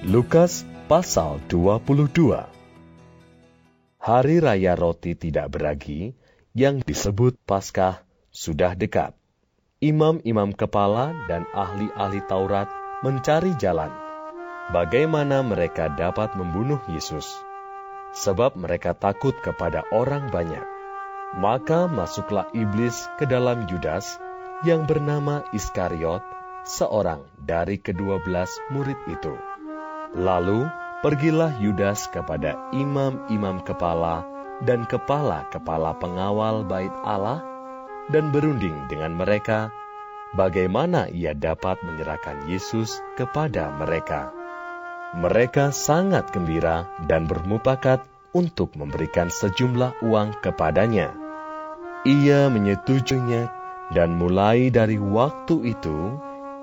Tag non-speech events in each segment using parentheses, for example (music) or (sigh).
Lukas pasal 22 Hari Raya Roti Tidak Beragi yang disebut Paskah sudah dekat. Imam-imam kepala dan ahli-ahli Taurat mencari jalan bagaimana mereka dapat membunuh Yesus, sebab mereka takut kepada orang banyak. Maka masuklah iblis ke dalam Yudas yang bernama Iskariot, seorang dari kedua belas murid itu. Lalu pergilah Yudas kepada imam-imam kepala dan kepala-kepala pengawal bait Allah dan berunding dengan mereka bagaimana ia dapat menyerahkan Yesus kepada mereka. Mereka sangat gembira dan bermupakat untuk memberikan sejumlah uang kepadanya. Ia menyetujuinya dan mulai dari waktu itu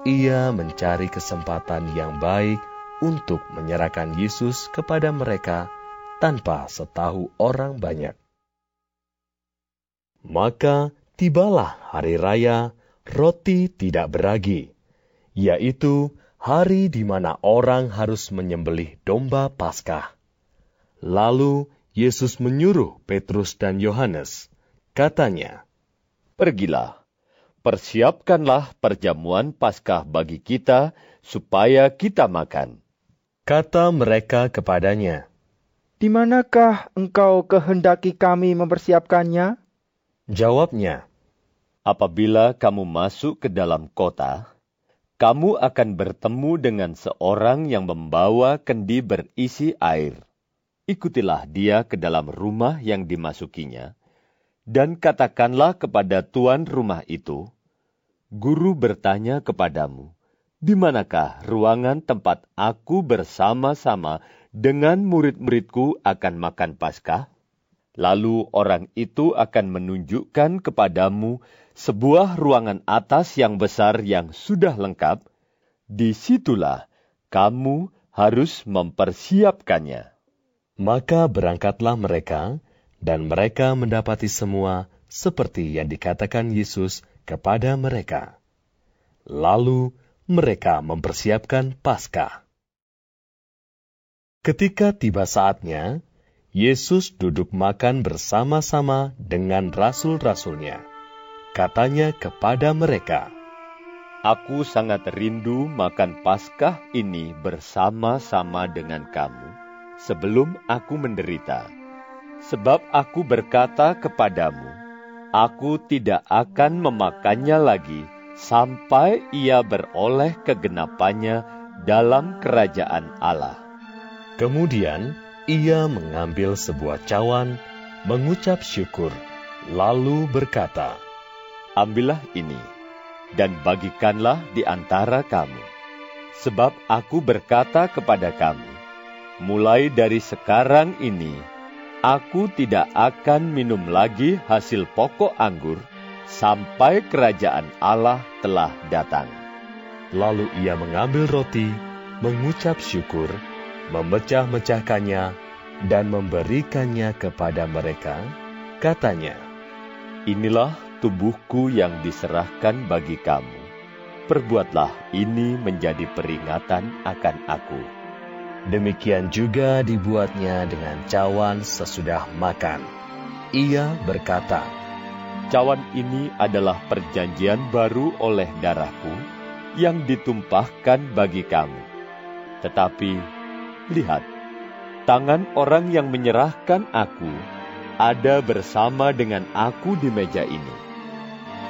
ia mencari kesempatan yang baik untuk menyerahkan Yesus kepada mereka tanpa setahu orang banyak. Maka tibalah hari raya roti tidak beragi, yaitu hari di mana orang harus menyembelih domba Paskah. Lalu Yesus menyuruh Petrus dan Yohanes. Katanya, Pergilah, persiapkanlah perjamuan Paskah bagi kita supaya kita makan. Kata mereka kepadanya, Di manakah engkau kehendaki kami mempersiapkannya? Jawabnya, Apabila kamu masuk ke dalam kota, kamu akan bertemu dengan seorang yang membawa kendi berisi air. Ikutilah dia ke dalam rumah yang dimasukinya, dan katakanlah kepada tuan rumah itu, Guru bertanya kepadamu, di manakah ruangan tempat aku bersama-sama dengan murid-muridku akan makan Paskah? Lalu orang itu akan menunjukkan kepadamu sebuah ruangan atas yang besar yang sudah lengkap, di situlah kamu harus mempersiapkannya. Maka berangkatlah mereka, dan mereka mendapati semua seperti yang dikatakan Yesus kepada mereka. Lalu mereka mempersiapkan Paskah. Ketika tiba saatnya, Yesus duduk makan bersama-sama dengan rasul-rasulnya katanya kepada mereka, Aku sangat rindu makan Paskah ini bersama-sama dengan kamu sebelum aku menderita. Sebab aku berkata kepadamu, aku tidak akan memakannya lagi sampai ia beroleh kegenapannya dalam kerajaan Allah. Kemudian ia mengambil sebuah cawan, mengucap syukur, lalu berkata, ambillah ini, dan bagikanlah di antara kamu. Sebab aku berkata kepada kamu, mulai dari sekarang ini, aku tidak akan minum lagi hasil pokok anggur sampai kerajaan Allah telah datang. Lalu ia mengambil roti, mengucap syukur, memecah-mecahkannya, dan memberikannya kepada mereka. Katanya, Inilah tubuhku yang diserahkan bagi kamu. Perbuatlah ini menjadi peringatan akan aku. Demikian juga dibuatnya dengan cawan sesudah makan. Ia berkata, Cawan ini adalah perjanjian baru oleh darahku yang ditumpahkan bagi kamu. Tetapi, lihat, tangan orang yang menyerahkan aku ada bersama dengan aku di meja ini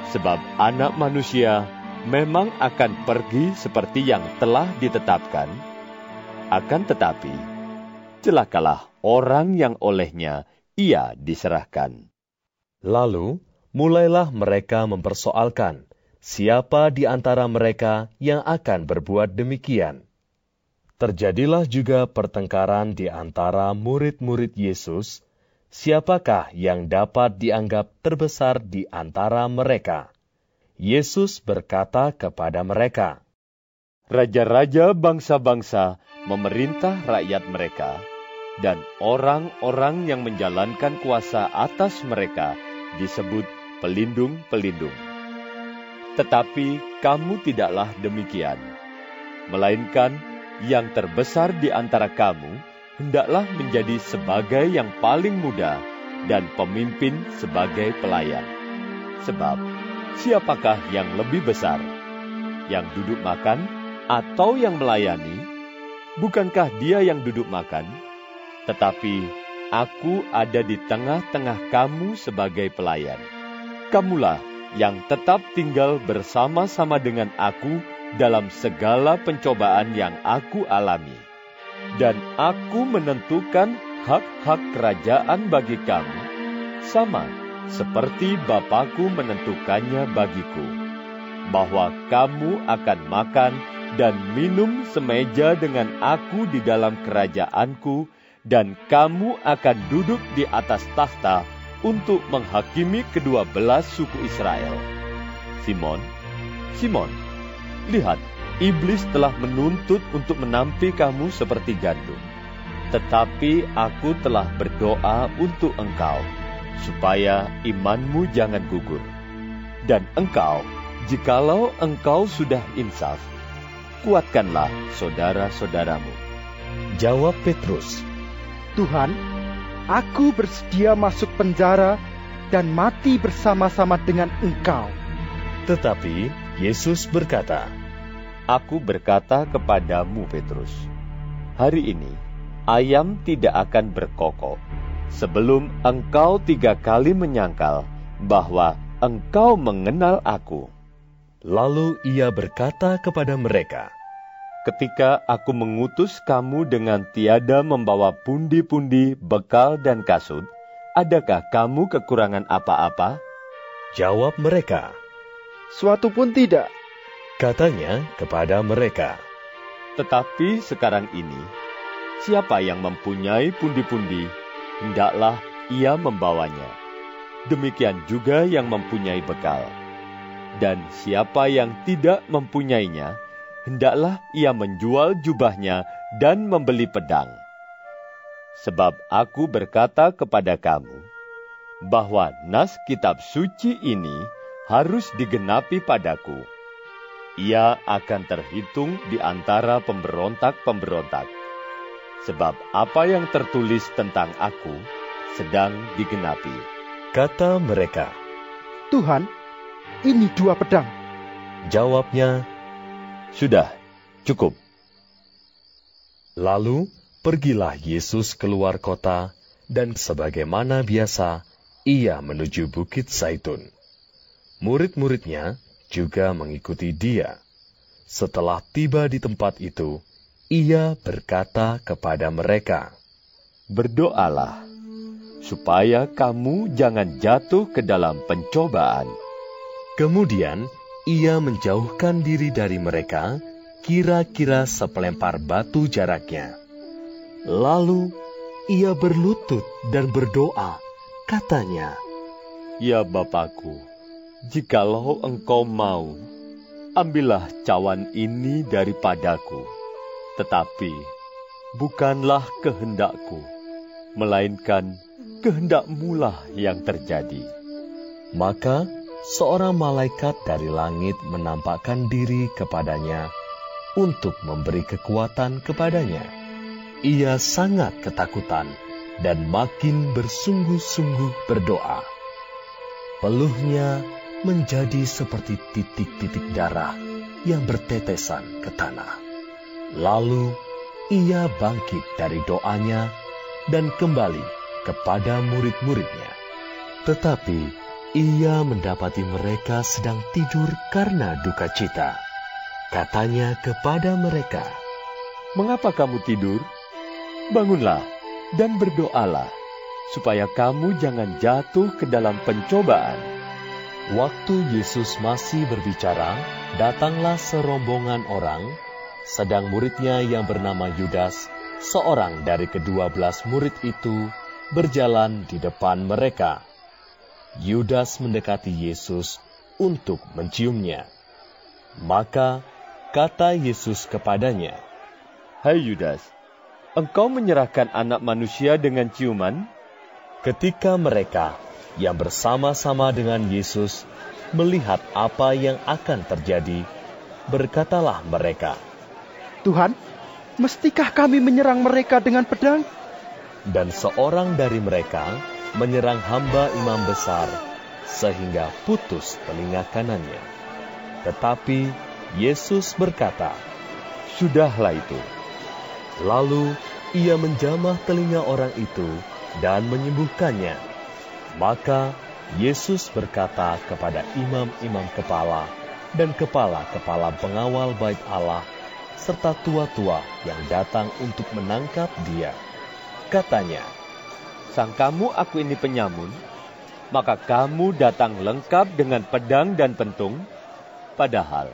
sebab anak manusia memang akan pergi seperti yang telah ditetapkan. Akan tetapi, celakalah orang yang olehnya ia diserahkan. Lalu, mulailah mereka mempersoalkan siapa di antara mereka yang akan berbuat demikian. Terjadilah juga pertengkaran di antara murid-murid Yesus, siapakah yang dapat dianggap terbesar di antara mereka. Yesus berkata kepada mereka, Raja-raja bangsa-bangsa memerintah rakyat mereka, dan orang-orang yang menjalankan kuasa atas mereka disebut pelindung-pelindung. Tetapi kamu tidaklah demikian, melainkan yang terbesar di antara kamu hendaklah menjadi sebagai yang paling muda dan pemimpin sebagai pelayan. Sebab, siapakah yang lebih besar? Yang duduk makan atau yang melayani? Bukankah dia yang duduk makan? Tetapi aku ada di tengah-tengah kamu sebagai pelayan. Kamulah yang tetap tinggal bersama-sama dengan aku dalam segala pencobaan yang aku alami. Dan aku menentukan hak-hak kerajaan bagi kamu, sama seperti Bapakku menentukannya bagiku, bahwa kamu akan makan dan minum semeja dengan aku di dalam kerajaanku, dan kamu akan duduk di atas tahta untuk menghakimi kedua belas suku Israel. Simon, Simon, Lihat, iblis telah menuntut untuk menampi kamu seperti gandum. Tetapi aku telah berdoa untuk engkau, supaya imanmu jangan gugur. Dan engkau, jikalau engkau sudah insaf, kuatkanlah saudara-saudaramu. Jawab Petrus, Tuhan, aku bersedia masuk penjara dan mati bersama-sama dengan engkau. Tetapi Yesus berkata, Aku berkata kepadamu, Petrus, hari ini ayam tidak akan berkokok sebelum engkau tiga kali menyangkal bahwa engkau mengenal aku. Lalu ia berkata kepada mereka, Ketika aku mengutus kamu dengan tiada membawa pundi-pundi, bekal, dan kasut, adakah kamu kekurangan apa-apa? Jawab mereka, Suatu pun tidak. Katanya kepada mereka, Tetapi sekarang ini, siapa yang mempunyai pundi-pundi, hendaklah ia membawanya. Demikian juga yang mempunyai bekal. Dan siapa yang tidak mempunyainya, hendaklah ia menjual jubahnya dan membeli pedang. Sebab aku berkata kepada kamu, bahwa nas kitab suci ini harus digenapi padaku ia akan terhitung di antara pemberontak-pemberontak. Sebab apa yang tertulis tentang aku sedang digenapi. Kata mereka, Tuhan, ini dua pedang. Jawabnya, Sudah, cukup. Lalu pergilah Yesus keluar kota, dan sebagaimana biasa, ia menuju Bukit Zaitun. Murid-muridnya juga mengikuti dia. Setelah tiba di tempat itu, ia berkata kepada mereka, Berdoalah, supaya kamu jangan jatuh ke dalam pencobaan. Kemudian ia menjauhkan diri dari mereka, kira-kira sepelempar batu jaraknya. Lalu ia berlutut dan berdoa, katanya, Ya Bapakku, Jikalau engkau mau, ambillah cawan ini daripadaku. Tetapi bukanlah kehendakku, melainkan kehendakmulah yang terjadi. Maka seorang malaikat dari langit menampakkan diri kepadanya untuk memberi kekuatan kepadanya. Ia sangat ketakutan dan makin bersungguh-sungguh berdoa. Peluhnya menjadi seperti titik-titik darah yang bertetesan ke tanah. Lalu ia bangkit dari doanya dan kembali kepada murid-muridnya. Tetapi ia mendapati mereka sedang tidur karena duka cita. Katanya kepada mereka, Mengapa kamu tidur? Bangunlah dan berdoalah, supaya kamu jangan jatuh ke dalam pencobaan. Waktu Yesus masih berbicara, datanglah serombongan orang, sedang muridnya yang bernama Yudas, seorang dari kedua belas murid itu, berjalan di depan mereka. Yudas mendekati Yesus untuk menciumnya. Maka kata Yesus kepadanya, Hai Yudas, engkau menyerahkan anak manusia dengan ciuman? Ketika mereka yang bersama-sama dengan Yesus melihat apa yang akan terjadi, berkatalah mereka, Tuhan, mestikah kami menyerang mereka dengan pedang? Dan seorang dari mereka menyerang hamba imam besar, sehingga putus telinga kanannya. Tetapi Yesus berkata, Sudahlah itu. Lalu ia menjamah telinga orang itu dan menyembuhkannya. Maka Yesus berkata kepada imam-imam kepala dan kepala-kepala pengawal bait Allah serta tua-tua yang datang untuk menangkap dia. Katanya, Sang kamu aku ini penyamun, maka kamu datang lengkap dengan pedang dan pentung, padahal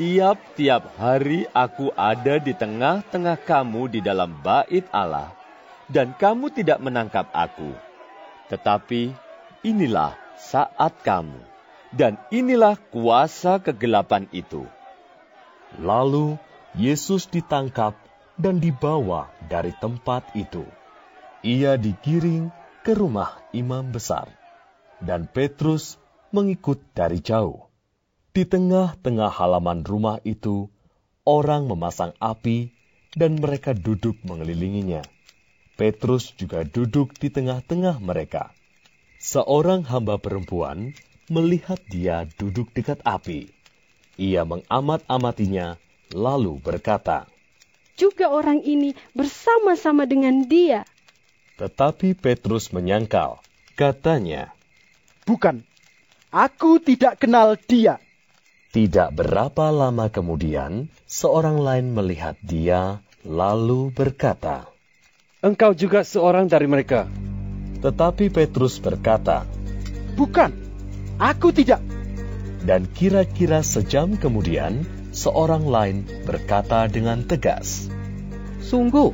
tiap-tiap hari aku ada di tengah-tengah kamu di dalam bait Allah, dan kamu tidak menangkap aku. Tetapi inilah saat kamu, dan inilah kuasa kegelapan itu. Lalu Yesus ditangkap dan dibawa dari tempat itu. Ia digiring ke rumah imam besar, dan Petrus mengikut dari jauh. Di tengah-tengah halaman rumah itu, orang memasang api, dan mereka duduk mengelilinginya. Petrus juga duduk di tengah-tengah mereka. Seorang hamba perempuan melihat dia duduk dekat api. Ia mengamat-amatinya, lalu berkata, Juga orang ini bersama-sama dengan dia. Tetapi Petrus menyangkal. Katanya, Bukan, aku tidak kenal dia. tidak berapa lama kemudian, seorang lain melihat dia, lalu berkata, Engkau juga seorang dari mereka. Tetapi Petrus berkata, Bukan, aku tidak. dan kira-kira sejam kemudian, seorang lain berkata dengan tegas, Sungguh,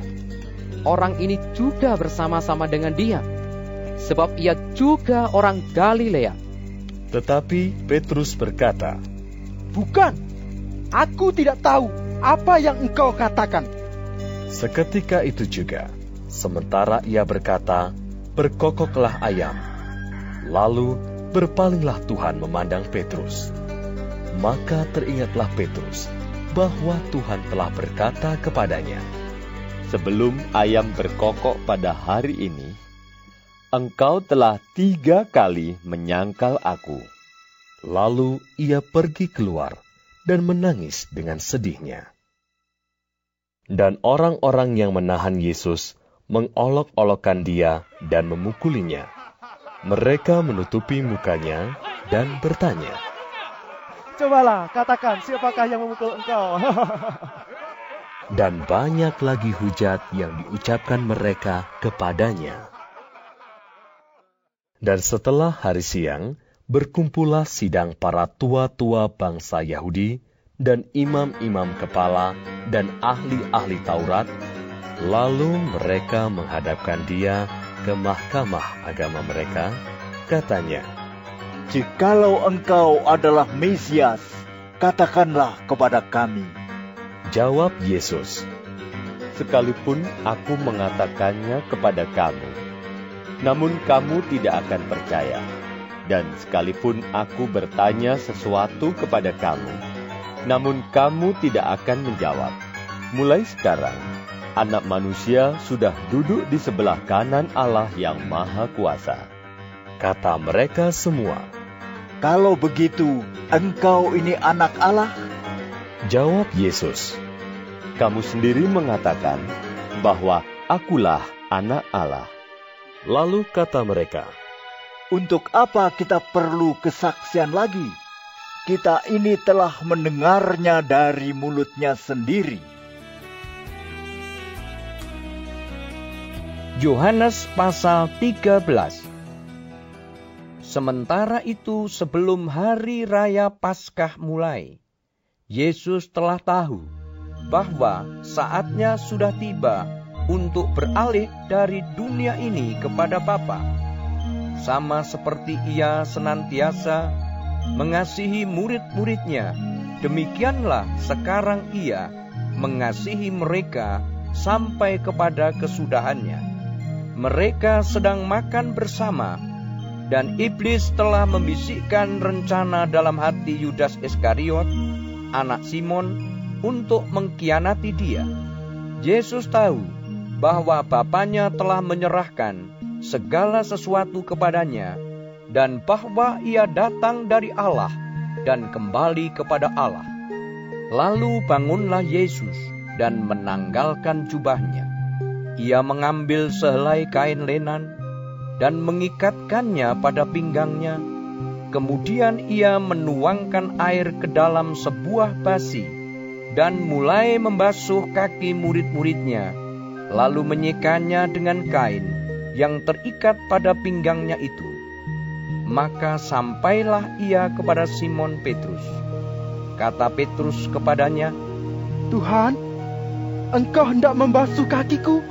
orang ini juga bersama-sama dengan dia, sebab ia juga orang Galilea. Tetapi Petrus berkata, Bukan, aku tidak tahu apa yang engkau katakan. Seketika itu juga, sementara ia berkata, berkokoklah ayam. Lalu berpalinglah Tuhan memandang Petrus. Maka teringatlah Petrus bahwa Tuhan telah berkata kepadanya, Sebelum ayam berkokok pada hari ini, engkau telah tiga kali menyangkal aku. Lalu ia pergi keluar dan menangis dengan sedihnya. Dan orang-orang yang menahan Yesus mengolok-olokkan dia dan memukulinya. Mereka menutupi mukanya dan bertanya, Cobalah katakan siapakah yang memukul engkau. (laughs) dan banyak lagi hujat yang diucapkan mereka kepadanya. Dan setelah hari siang, berkumpullah sidang para tua-tua bangsa Yahudi dan imam-imam kepala dan ahli-ahli Taurat, lalu mereka menghadapkan dia ke mahkamah agama mereka, katanya, Jikalau engkau adalah Mesias, katakanlah kepada kami. Jawab Yesus, Sekalipun aku mengatakannya kepada kamu, namun kamu tidak akan percaya. Dan sekalipun aku bertanya sesuatu kepada kamu, namun kamu tidak akan menjawab. Mulai sekarang, anak manusia sudah duduk di sebelah kanan Allah yang Maha Kuasa. kata mereka semua. Kalau begitu, engkau ini anak Allah? Jawab Yesus, Kamu sendiri mengatakan bahwa akulah anak Allah. lalu kata mereka, Untuk apa kita perlu kesaksian lagi? Kita ini telah mendengarnya dari mulutnya sendiri. Yohanes pasal 13 Sementara itu sebelum hari raya Paskah mulai, Yesus telah tahu bahwa saatnya sudah tiba untuk beralih dari dunia ini kepada Bapa. Sama seperti ia senantiasa mengasihi murid-muridnya, demikianlah sekarang ia mengasihi mereka sampai kepada kesudahannya. Mereka sedang makan bersama dan iblis telah membisikkan rencana dalam hati Yudas Iskariot, anak Simon, untuk mengkhianati dia. Yesus tahu bahwa Bapaknya telah menyerahkan segala sesuatu kepadanya dan bahwa ia datang dari Allah dan kembali kepada Allah. Lalu bangunlah Yesus dan menanggalkan jubahnya. Ia mengambil sehelai kain lenan dan mengikatkannya pada pinggangnya. Kemudian ia menuangkan air ke dalam sebuah basi dan mulai membasuh kaki murid-muridnya, lalu menyekanya dengan kain yang terikat pada pinggangnya itu. Maka sampailah ia kepada Simon Petrus. Kata Petrus kepadanya, Tuhan, engkau hendak membasuh kakiku?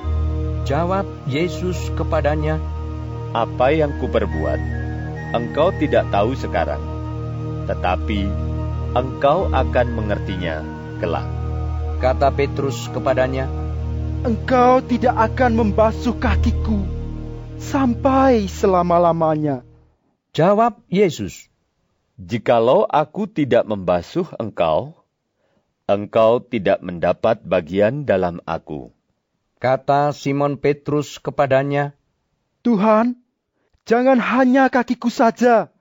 Jawab Yesus kepadanya, apa yang kuperbuat, engkau tidak tahu sekarang, tetapi engkau akan mengertinya kelak. Kata Petrus kepadanya, Engkau tidak akan membasuh kakiku sampai selama-lamanya. Jawab Yesus, Jikalau aku tidak membasuh engkau, engkau tidak mendapat bagian dalam aku. Kata Simon Petrus kepadanya, Tuhan, jangan hanya kakiku saja,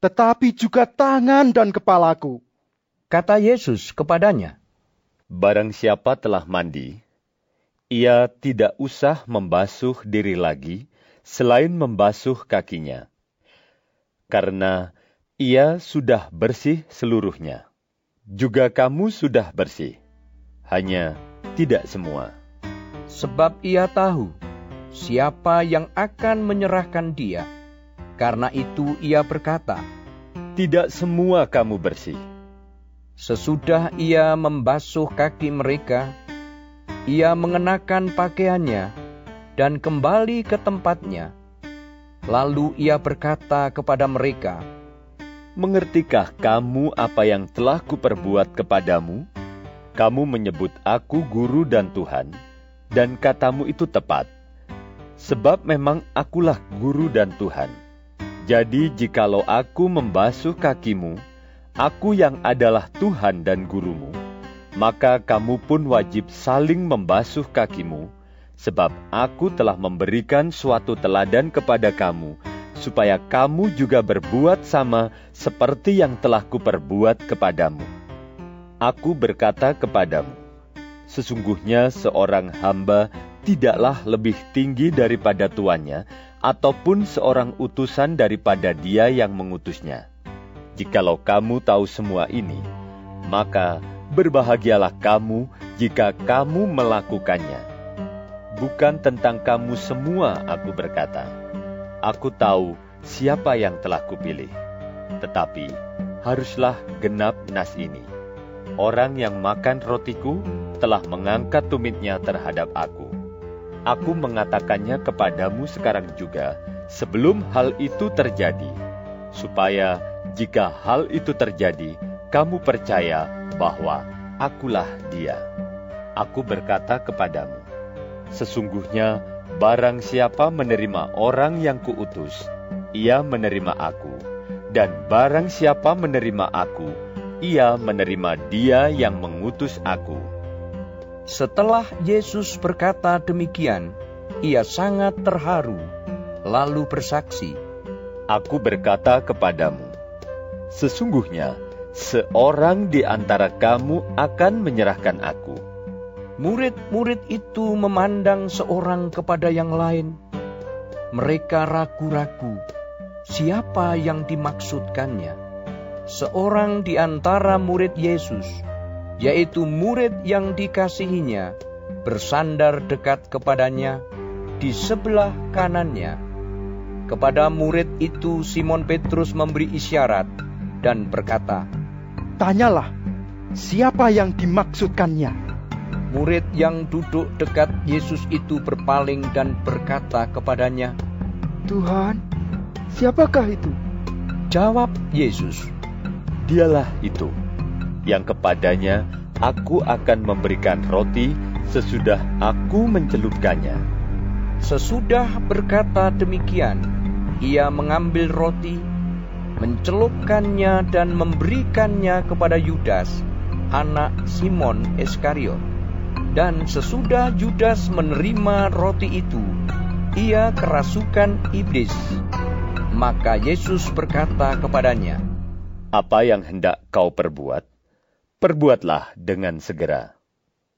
tetapi juga tangan dan kepalaku. Kata Yesus kepadanya, Barang siapa telah mandi, ia tidak usah membasuh diri lagi selain membasuh kakinya, karena ia sudah bersih seluruhnya. Juga kamu sudah bersih, hanya tidak semua. Sebab ia tahu siapa yang akan menyerahkan dia. Karena itu ia berkata, Tidak semua kamu bersih. Sesudah ia membasuh kaki mereka, ia mengenakan pakaiannya dan kembali ke tempatnya. Lalu ia berkata kepada mereka, Mengertikah kamu apa yang telah kuperbuat kepadamu? Kamu menyebut aku guru dan Tuhan, dan katamu itu tepat sebab memang akulah guru dan Tuhan. Jadi jikalau aku membasuh kakimu, aku yang adalah Tuhan dan gurumu, maka kamu pun wajib saling membasuh kakimu, sebab aku telah memberikan suatu teladan kepada kamu, supaya kamu juga berbuat sama seperti yang telah kuperbuat kepadamu. Aku berkata kepadamu, sesungguhnya seorang hamba tidaklah lebih tinggi daripada tuannya, ataupun seorang utusan daripada dia yang mengutusnya. Jikalau kamu tahu semua ini, maka berbahagialah kamu jika kamu melakukannya. Bukan tentang kamu semua aku berkata. Aku tahu siapa yang telah kupilih. Tetapi haruslah genap nas ini. Orang yang makan rotiku telah mengangkat tumitnya terhadap aku aku mengatakannya kepadamu sekarang juga, sebelum hal itu terjadi, supaya jika hal itu terjadi, kamu percaya bahwa akulah Dia. Aku berkata kepadamu, sesungguhnya barang siapa menerima orang yang kuutus, ia menerima aku, dan barang siapa menerima aku, ia menerima Dia yang mengutus aku. Setelah Yesus berkata demikian, ia sangat terharu, lalu bersaksi, Aku berkata kepadamu, sesungguhnya seorang di antara kamu akan menyerahkan aku. Murid-murid itu memandang seorang kepada yang lain. Mereka ragu-ragu, siapa yang dimaksudkannya. Seorang di antara murid Yesus, yaitu murid yang dikasihinya, bersandar dekat kepadanya di sebelah kanannya. Kepada murid itu Simon Petrus memberi isyarat dan berkata, Tanyalah, siapa yang dimaksudkannya? Murid yang duduk dekat Yesus itu berpaling dan berkata kepadanya, Tuhan, siapakah itu? Jawab Yesus, Dialah itu, yang kepadanya aku akan memberikan roti sesudah aku mencelupkannya. Sesudah berkata demikian, ia mengambil roti, mencelupkannya dan memberikannya kepada Yudas, anak Simon Iskariot. Dan sesudah Yudas menerima roti itu, ia kerasukan iblis. Maka Yesus berkata kepadanya, Apa yang hendak kau perbuat? Perbuatlah dengan segera.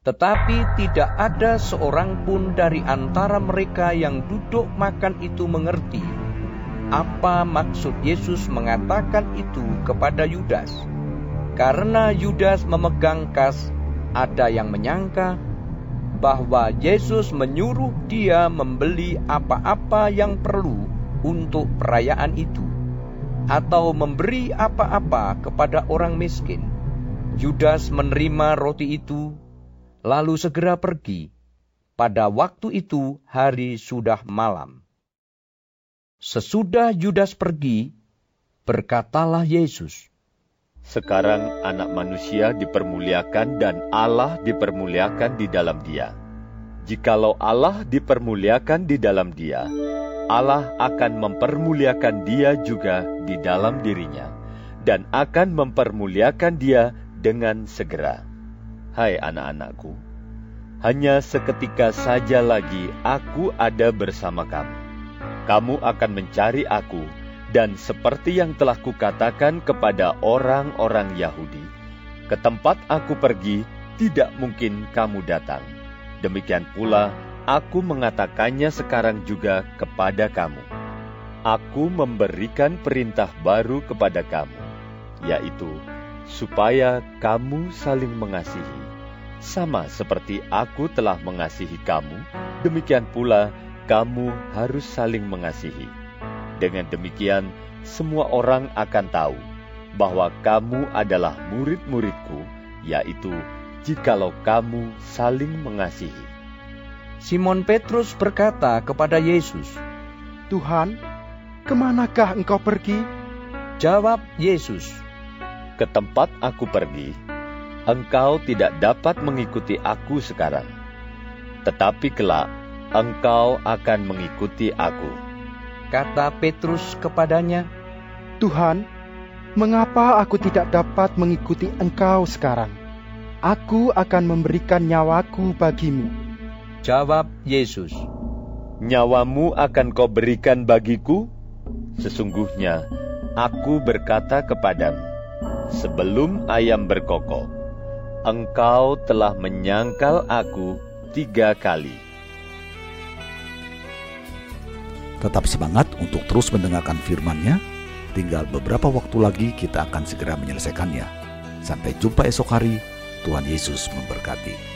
Tetapi tidak ada seorang pun dari antara mereka yang duduk makan itu mengerti apa maksud Yesus mengatakan itu kepada Yudas. Karena Yudas memegang kas, ada yang menyangka bahwa Yesus menyuruh dia membeli apa-apa yang perlu untuk perayaan itu, atau memberi apa-apa kepada orang miskin. Yudas menerima roti itu, lalu segera pergi. Pada waktu itu, hari sudah malam. Sesudah Yudas pergi, berkatalah Yesus, Sekarang anak manusia dipermuliakan dan Allah dipermuliakan di dalam dia. Jikalau Allah dipermuliakan di dalam dia, Allah akan mempermuliakan dia juga di dalam dirinya, dan akan mempermuliakan dia dengan segera. Hai anak-anakku, hanya seketika saja lagi aku ada bersama kamu kamu akan mencari aku, dan seperti yang telah kukatakan kepada orang-orang Yahudi, ke tempat aku pergi tidak mungkin kamu datang. Demikian pula aku mengatakannya sekarang juga kepada kamu. Aku memberikan perintah baru kepada kamu, yaitu supaya kamu saling mengasihi. Sama seperti aku telah mengasihi kamu, demikian pula kamu harus saling mengasihi. Dengan demikian, semua orang akan tahu bahwa kamu adalah murid-muridku, yaitu jikalau kamu saling mengasihi. Simon Petrus berkata kepada Yesus, Tuhan, ke manakah engkau pergi? Jawab Yesus, Ke tempat aku pergi, engkau tidak dapat mengikuti aku sekarang. Tetapi kelak, engkau akan mengikuti aku. Kata Petrus kepadanya, Tuhan, mengapa aku tidak dapat mengikuti engkau sekarang? Aku akan memberikan nyawaku bagimu. Jawab Yesus, Nyawamu akan kau berikan bagiku? Sesungguhnya, aku berkata kepadamu, sebelum ayam berkokok, engkau telah menyangkal aku tiga kali. Tetap semangat untuk terus mendengarkan firman-Nya. Tinggal beberapa waktu lagi kita akan segera menyelesaikannya. Sampai jumpa esok hari. Tuhan Yesus memberkati.